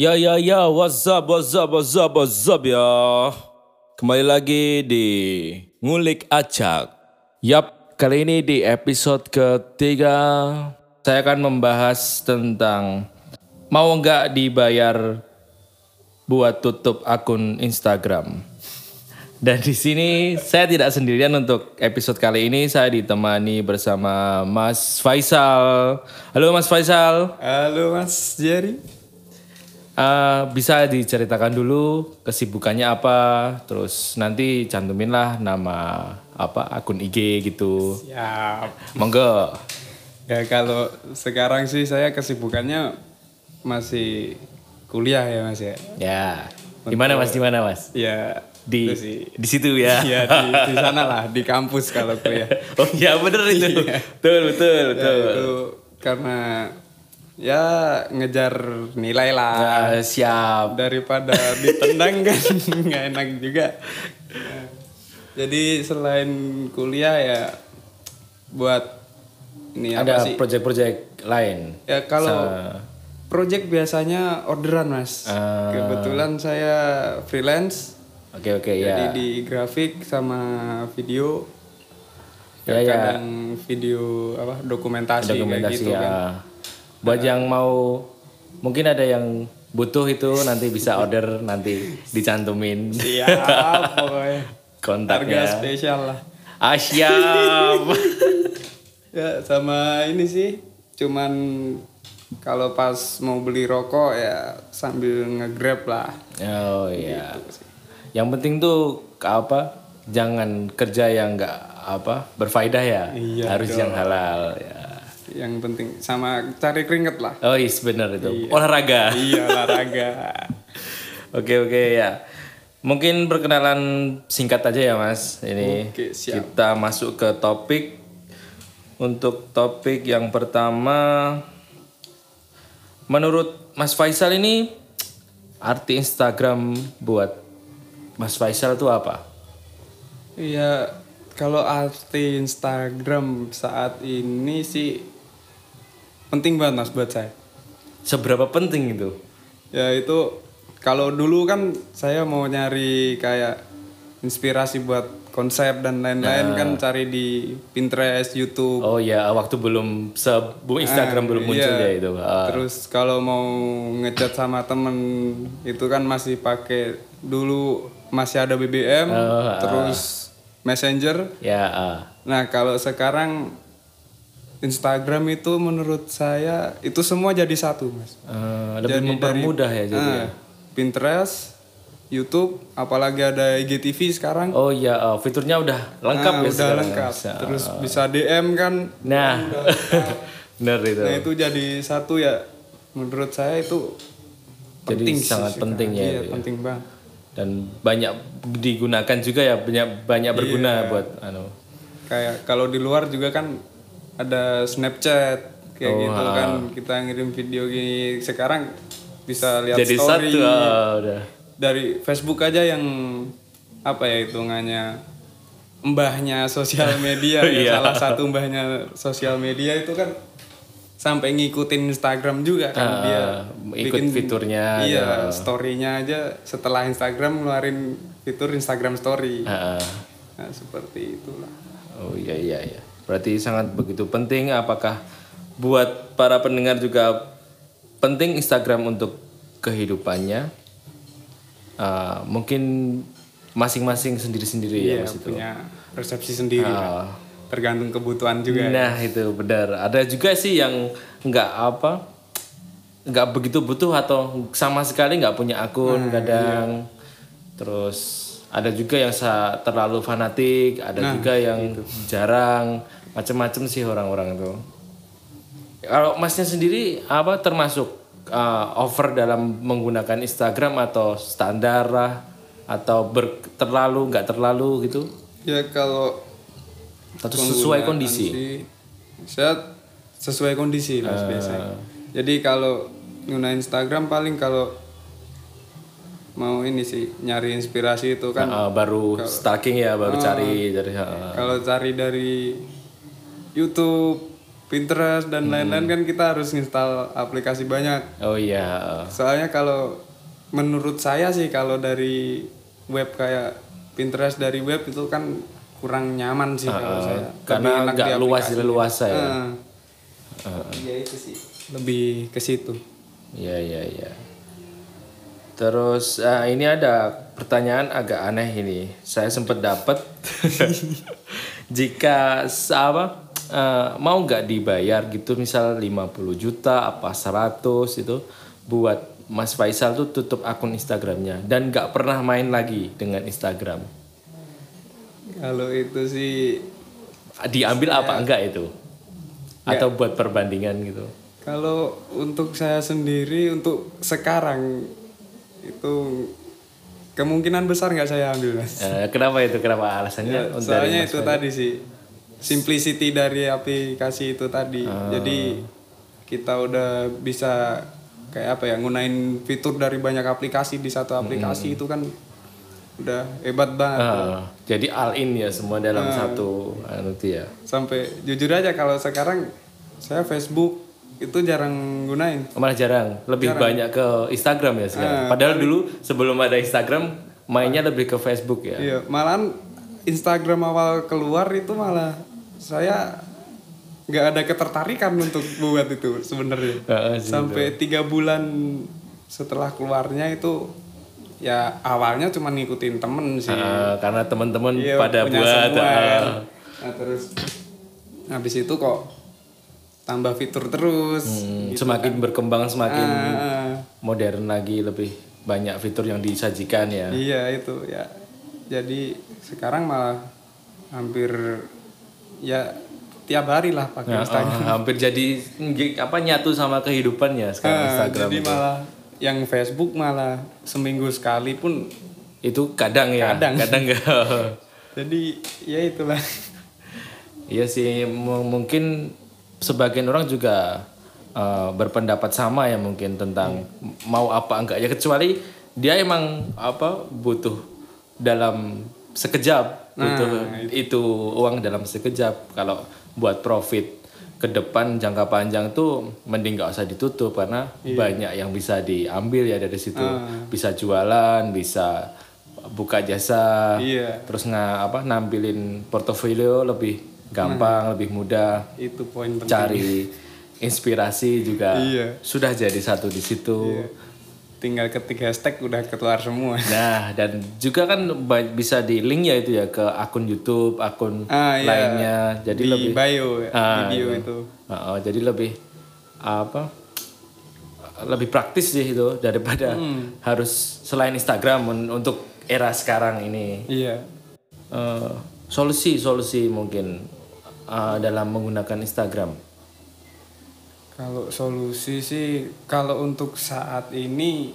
Ya ya ya, what's up, what's up, what's up, what's up ya. Kembali lagi di Ngulik Acak. Yap, kali ini di episode ketiga saya akan membahas tentang mau nggak dibayar buat tutup akun Instagram. Dan di sini saya tidak sendirian untuk episode kali ini saya ditemani bersama Mas Faisal. Halo Mas Faisal. Halo Mas Jerry. Eh, bisa diceritakan dulu kesibukannya apa, terus nanti cantumin lah nama apa akun IG gitu. Siap. Monggo. Ya kalau sekarang sih saya kesibukannya masih kuliah ya Mas ya. Ya. Di mana Mas? Di mana Mas? Ya Di di situ ya. Ya di, di sana lah di kampus kalau kuliah. oh iya bener itu. Betul betul Ya, betul. itu karena ya ngejar nilai lah Ya, siap. daripada ditendang kan nggak enak juga. Ya. Jadi selain kuliah ya buat ini apa Ada project-project lain. Ya kalau Sa- project biasanya orderan mas. Ah. Kebetulan saya freelance, Oke oke jadi ya. di grafik sama video. Ya, ya. kadang video apa dokumentasi, kayak Dokumentasi gitu ya. kan. Buat yang mau mungkin ada yang butuh itu nanti bisa order nanti dicantumin Siap pokoknya. Harga kontaknya. spesial lah. Ah, siap. Ya sama ini sih, cuman kalau pas mau beli rokok ya sambil nge-grab lah. oh iya. Yang penting tuh apa? Jangan kerja yang nggak apa berfaedah ya. Iya Harus yang halal ya. Yang penting sama cari keringet lah. Oh iya benar itu. Olahraga. iya olahraga. Oke oke ya. Mungkin perkenalan singkat aja ya Mas. Ini Oke, siap. kita masuk ke topik. Untuk topik yang pertama, menurut Mas Faisal ini arti Instagram buat Mas Faisal itu apa? Iya, kalau arti Instagram saat ini sih penting banget mas buat saya. Seberapa penting itu? Ya itu kalau dulu kan saya mau nyari kayak inspirasi buat konsep dan lain-lain kan cari di Pinterest, YouTube. Oh ya, waktu belum se bu- Instagram belum muncul iya. ya itu. Ah, Terus kalau mau ngechat sama temen itu kan masih pakai dulu masih ada BBM, Oh, terus Messenger. ya, ah. Nah, kalau sekarang Instagram itu menurut saya itu semua jadi satu, Mas. Eh, lebih Jadi mempermudah ya jadi. Ah, Pinterest, YouTube, apalagi ada IGTV sekarang. Oh iya, oh, fiturnya udah lengkap Ah, ya udah sekarang. lengkap. Bisa. Terus bisa DM kan. Nah, bener itu. Nah, itu jadi satu ya. Menurut saya itu Jadi penting sih sangat sekarang. penting ya Iya, ya. penting banget. Dan banyak digunakan juga ya, banyak banyak berguna Iya. buat anu. Kayak kalau di luar juga kan ada Snapchat kayak Oh, gitu kan. Kita ngirim video gini. Sekarang bisa lihat Jadi story. satu ah, udah. dari Facebook aja yang apa ya hitungannya mbahnya sosial media ya. Iya. salah satu mbahnya sosial media itu kan sampai ngikutin Instagram juga kan. Ah, dia ikut fiturnya, iya storynya aja. Setelah Instagram ngeluarin fitur Instagram Story. Ah. nah seperti itulah. Oh iya iya iya. Berarti sangat begitu penting. Apakah buat para pendengar juga penting Instagram untuk kehidupannya? Ah, mungkin masing-masing sendiri-sendiri ya Iya, mas itu. punya persepsi sendiri Ah. kan. tergantung kebutuhan juga Nah itu benar. Ada juga sih yang nggak apa, nggak begitu butuh atau sama sekali nggak punya akun kadang. Terus ada juga yang terlalu fanatik, ada juga yang jarang, macam-macam sih orang-orang itu. Kalau masnya sendiri apa termasuk uh, over dalam menggunakan Instagram atau standar lah atau ber, terlalu nggak terlalu gitu? ya kalau Atau sesuai kondisi? sih, saya sesuai kondisi mas Ah. biasanya jadi kalau guna Instagram paling kalau mau ini sih nyari inspirasi itu kan Uh, baru stalking ya, baru cari dari uh, kalau cari dari YouTube Pinterest dan lain-lain kan kita harus install aplikasi banyak. Oh iya. Soalnya kalau menurut saya sih kalau dari web kayak Pinterest dari web itu kan kurang nyaman sih kalau saya. Karena nggak luas leluasa ya. Ah. Iya itu sih. Lebih ke situ. Iya iya iya. Terus eh, ini ada pertanyaan agak aneh ini. Saya sempat dapat jika apa eh, mau nggak dibayar gitu misal 50 juta apa 100 itu buat Mas Faisal tuh tutup akun Instagramnya dan nggak pernah main lagi dengan Instagram. Kalau itu sih Diambil apa enggak itu? Atau buat perbandingan gitu? kalau untuk saya sendiri untuk sekarang itu kemungkinan besar nggak saya ambil mas. Eh, kenapa itu? Kenapa alasannya? Ya, soalnya itu tadi sih simplicity dari aplikasi itu tadi. Ah. Jadi kita udah bisa kayak apa ya ngunain fitur dari banyak aplikasi di satu aplikasi itu kan udah hebat banget. Ah, jadi all in ya semua dalam satu anu ya. Sampai jujur aja kalau sekarang saya Facebook itu jarang gunain. Malah jarang, lebih banyak ke Instagram ya sekarang. Padahal dulu sebelum ada Instagram mainnya lebih ke Facebook ya. Iya, malahan Instagram awal keluar itu malah saya nggak ada ketertarikan untuk buat itu sebenarnya. Heeh sih, Sampai tiga bulan setelah keluarnya itu ya awalnya cuma ngikutin temen sih. Ah, karena teman-teman Iya, pada punya buat semua, ah. kan. Nah terus habis itu kok tambah fitur terus. Hmm, semakin berkembang semakin Ah, modern lagi lebih banyak fitur yang disajikan ya. Iya itu ya. Jadi sekarang malah hampir ya tiap hari lah pakai Nah, Instagram. ah, hampir jadi apa nyatu sama kehidupannya sekarang Ah, Instagram jadi itu. malah yang Facebook malah seminggu sekali pun. Itu kadang ya, Kadang. kadang enggak. Jadi ya itulah. Iya sih, mu- mungkin sebagian orang juga uh, berpendapat sama ya mungkin tentang mau apa enggak ya kecuali dia emang apa butuh dalam sekejap butuh itu uang dalam sekejap. Kalau buat profit ke depan jangka panjang tuh mending nggak usah ditutup karena banyak yang bisa diambil ya dari situ. Bisa jualan bisa buka jasa Iya. terus nggak apa nampilin portofolio lebih gampang lebih mudah. Itu poin penting. cari inspirasi juga Iya. sudah jadi satu di situ Tinggal ketik hashtag udah keluar semua. nah dan juga kan bisa di link ya itu ya ke akun YouTube akun Ah, iya. lainnya jadi di lebih bio ya, Ah, di bio iya. itu. Ah, oh, jadi lebih apa lebih praktis sih itu daripada Hmm. harus selain Instagram un- untuk era sekarang ini Iya. Eh, solusi solusi mungkin eh, dalam menggunakan Instagram Kalau solusi sih kalau untuk saat ini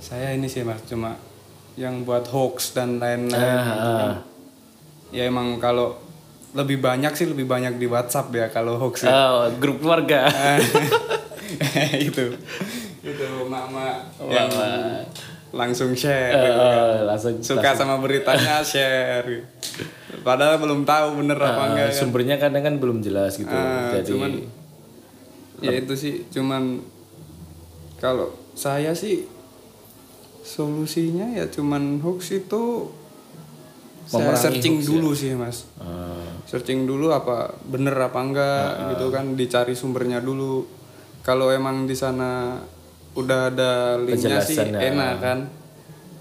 saya ini sih Mas cuma yang buat hoax dan lain-lain Ah, gitu kan. Ya emang kalau lebih banyak sih lebih banyak di WhatsApp ya kalau hoax ya. Oh, grup keluarga itu. Itu mama yang langsung share gitu kan. Langsung Suka sama beritanya share. Padahal belum tahu bener apa eh, enggak. sumbernya kadang kan belum jelas gitu Ah, jadi cuman- ya itu sih cuman kalau saya sih solusinya ya cuman hoax itu saya searching ya? dulu sih mas eh, searching dulu apa bener apa enggak gitu kan dicari sumbernya dulu kalau emang di sana udah ada linknya sih ya. enak kan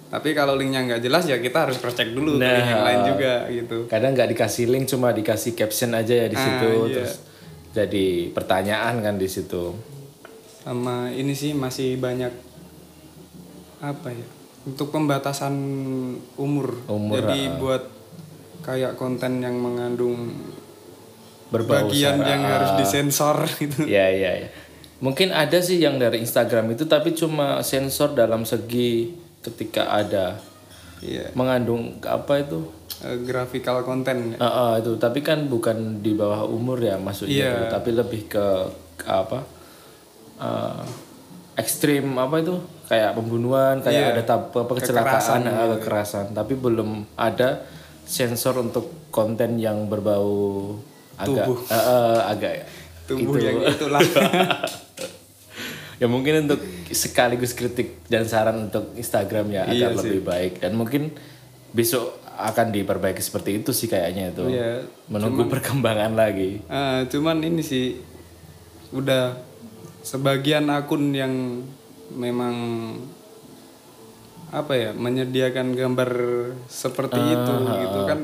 tapi kalau linknya nggak jelas ya kita harus cross check dulu Nah. link yang lain juga gitu kadang nggak dikasih link cuma dikasih caption aja ya di Ah, situ iya. terus jadi pertanyaan kan di situ. Sama ini sih masih banyak apa ya untuk pembatasan umur, Umur, jadi buat kayak konten yang mengandung berbau bagian yang harus disensor gitu. Ya ya ya mungkin ada sih yang dari Instagram itu tapi cuma sensor dalam segi ketika ada iya mengandung apa itu eh, graphical konten ya. Ah, ah, itu tapi kan bukan di bawah umur ya maksudnya Iya. itu. tapi lebih ke, ke apa eh, ekstrim apa itu kayak pembunuhan kayak Iya. ada tab, apa, kecelakaan Kekerasan ah, kekerasan tapi belum ada sensor untuk konten yang berbau agak Tubuh. eh, eh, agak tubuh itu. yang itulah ya mungkin untuk sekaligus kritik dan saran untuk Instagram ya Iya agar lebih baik. Dan mungkin besok akan diperbaiki seperti itu sih kayaknya itu. Iya, menunggu perkembangan lagi. Ah, cuman ini sih udah sebagian akun yang memang apa ya menyediakan gambar seperti Ah, itu gitu kan.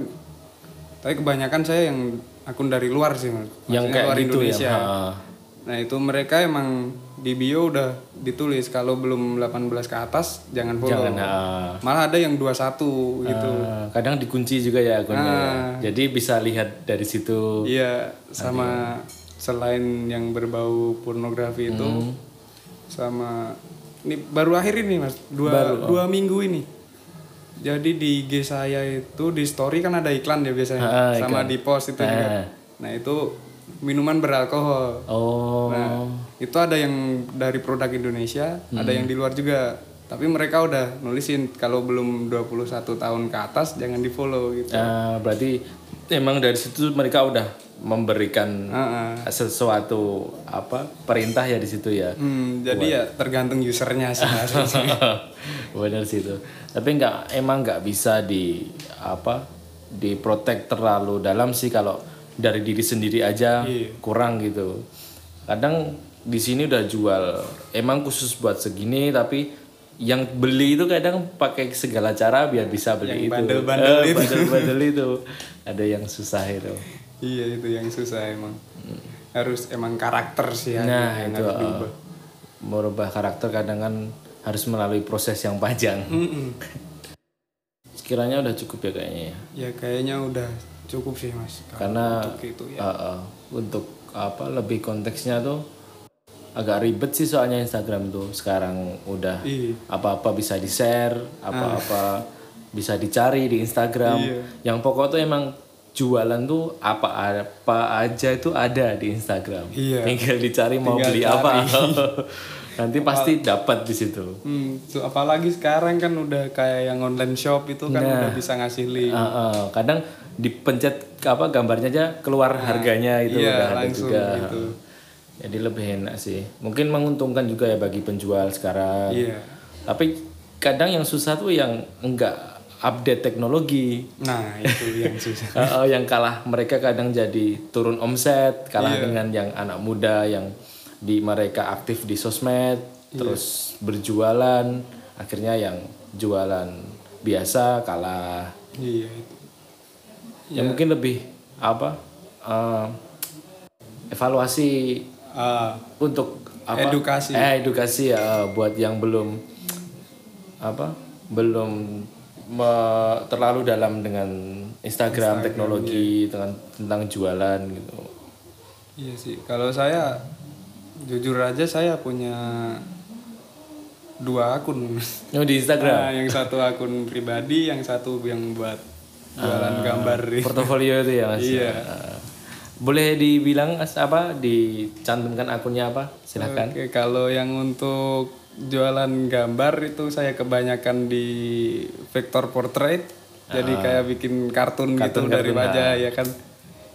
Tapi kebanyakan saya yang akun dari luar sih yang kayak luar gitu Indonesia. ya. Nah itu mereka emang di bio udah ditulis kalau belum 18 ke atas jangan follow Jangan, ha. malah ada yang 21 gitu Ah, kadang dikunci juga ya akunnya ya. jadi bisa lihat dari situ Iya, sama selain yang berbau pornografi itu, Hmm. sama ini baru akhir ini mas, dua oh. dua minggu ini. Jadi di IG saya itu di story kan ada iklan ya biasanya, Ah, sama di post itu juga. Ah. Nah itu minuman beralkohol. oh Nah itu ada yang dari produk Indonesia, ada Hmm. yang di luar juga. Tapi mereka udah nulisin kalau belum 21 tahun ke atas jangan di follow gitu. Ah, berarti emang dari situ mereka udah memberikan Ah, ah. sesuatu apa perintah ya di situ ya Hmm, jadi ya tergantung usernya sih benar sih itu tapi nggak emang nggak bisa di apa diprotek terlalu dalam sih kalau dari diri sendiri aja kurang gitu kadang di sini udah jual emang khusus buat segini tapi yang beli itu kadang pakai segala cara biar bisa beli itu bandel-bandel Eh, itu. bandel-bandel itu ada yang susah itu Iya itu yang susah emang. Harus emang karakter sih nah yang itu harus eh, diubah. merubah karakter kadang kan harus melalui proses yang panjang Mm-mm. sekiranya udah cukup ya kayaknya ya Ya kayaknya udah cukup sih mas. Karena untuk itu ya. uh, uh, untuk apa lebih konteksnya tuh agak ribet sih soalnya Instagram tuh sekarang udah Iya. apa-apa bisa di share apa-apa bisa dicari di Instagram Iya. yang pokok tuh emang jualan tuh apa apa aja itu ada di Instagram Iya. tinggal dicari mau Tinggal beli cari. apa nanti pasti dapat di situ Hmm, tuh, apalagi sekarang kan udah kayak yang online shop itu kan Nah. udah bisa ngasih link. Uh, uh, kadang dipencet apa gambarnya aja keluar harganya itu iya, udah ada juga. gitu. Jadi lebih enak sih. Mungkin menguntungkan juga ya bagi penjual sekarang. Iya. Tapi kadang yang susah tuh yang enggak update teknologi. Nah itu yang susah. Uh, uh, yang kalah mereka kadang jadi turun omset, kalah Iya. dengan yang anak muda yang di mereka aktif di sosmed, Iya. terus berjualan, akhirnya yang jualan biasa kalah. iya itu. ya mungkin lebih apa eh, evaluasi Ah, untuk apa Edukasi. eh edukasi ya eh, buat yang belum apa belum me- terlalu dalam dengan Instagram, teknologi dengan tentang jualan gitu iya sih. Kalau saya jujur aja saya punya dua akun. oh, di Instagram Nah, yang satu akun pribadi, yang satu yang buat jualan gambar. portofolio itu ya mas Iya. Eh, boleh dibilang apa dicantumkan akunnya apa silahkan Oke, kalau yang untuk jualan gambar itu saya kebanyakan di vector portrait. Jadi kayak bikin kartun, gitu dari wajah ya kan.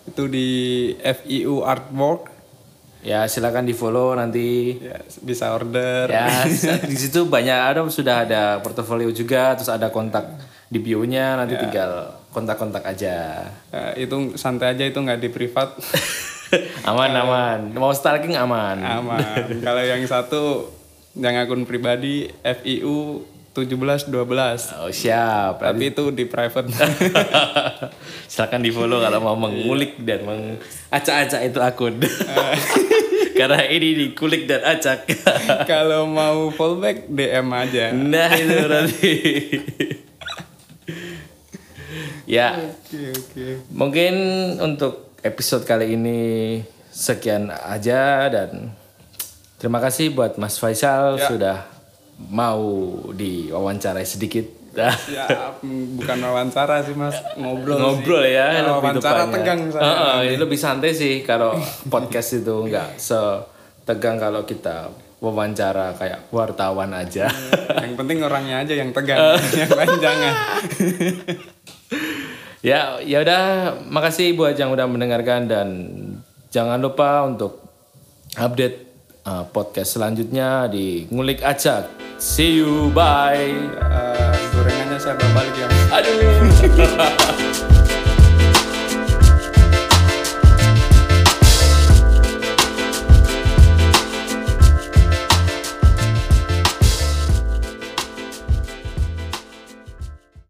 Itu di FIU Artwork. Ya silakan di follow nanti Ya, bisa order. Ya, di situ banyak ada sudah ada portofolio juga, terus ada kontak di bio-nya, nanti tinggal kontak-kontak aja. Ya, itu santai aja itu nggak di privat. aman aman, mau stalking aman. Aman. kalau yang satu yang akun pribadi FIU 1712. Oh siap. Tapi itu di private. Silakan di follow kalau mau mengulik dan mengacak-acak itu akun. Karena ini dikulik dan acak. kalau mau fallback DM aja. nah itu berarti. ya, Oke, oke. Mungkin untuk episode kali ini sekian aja dan terima kasih buat Mas Faisal sudah mau diwawancarai sedikit. Ya, bukan wawancara sih mas, ngobrol. Ngobrol sih. ya, lebih wawancara tepatnya. tegang saya. Heeh, ini lebih santai sih kalau podcast itu nggak setegang kalau kita wawancara kayak wartawan aja. yang penting orangnya aja yang tegang, yang lain jangan. ya ya udah makasih buat yang udah mendengarkan dan jangan lupa untuk update uh, podcast selanjutnya di ngulik acak see you bye. Eh, gorengannya saya balik ya. Aduh